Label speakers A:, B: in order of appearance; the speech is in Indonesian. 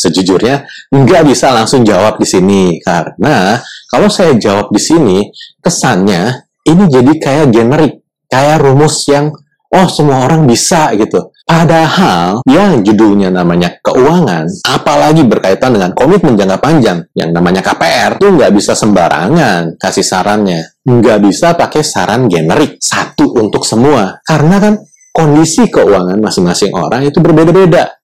A: Sejujurnya, nggak bisa langsung jawab di sini. Karena kalau saya jawab di sini, kesannya ini jadi kayak generik. Kayak rumus yang, oh semua orang bisa gitu. Padahal yang judulnya namanya keuangan, apalagi berkaitan dengan komitmen jangka panjang yang namanya KPR, itu nggak bisa sembarangan kasih sarannya. Nggak bisa pakai saran generik, satu untuk semua. Karena kan kondisi keuangan masing-masing orang itu berbeda-beda.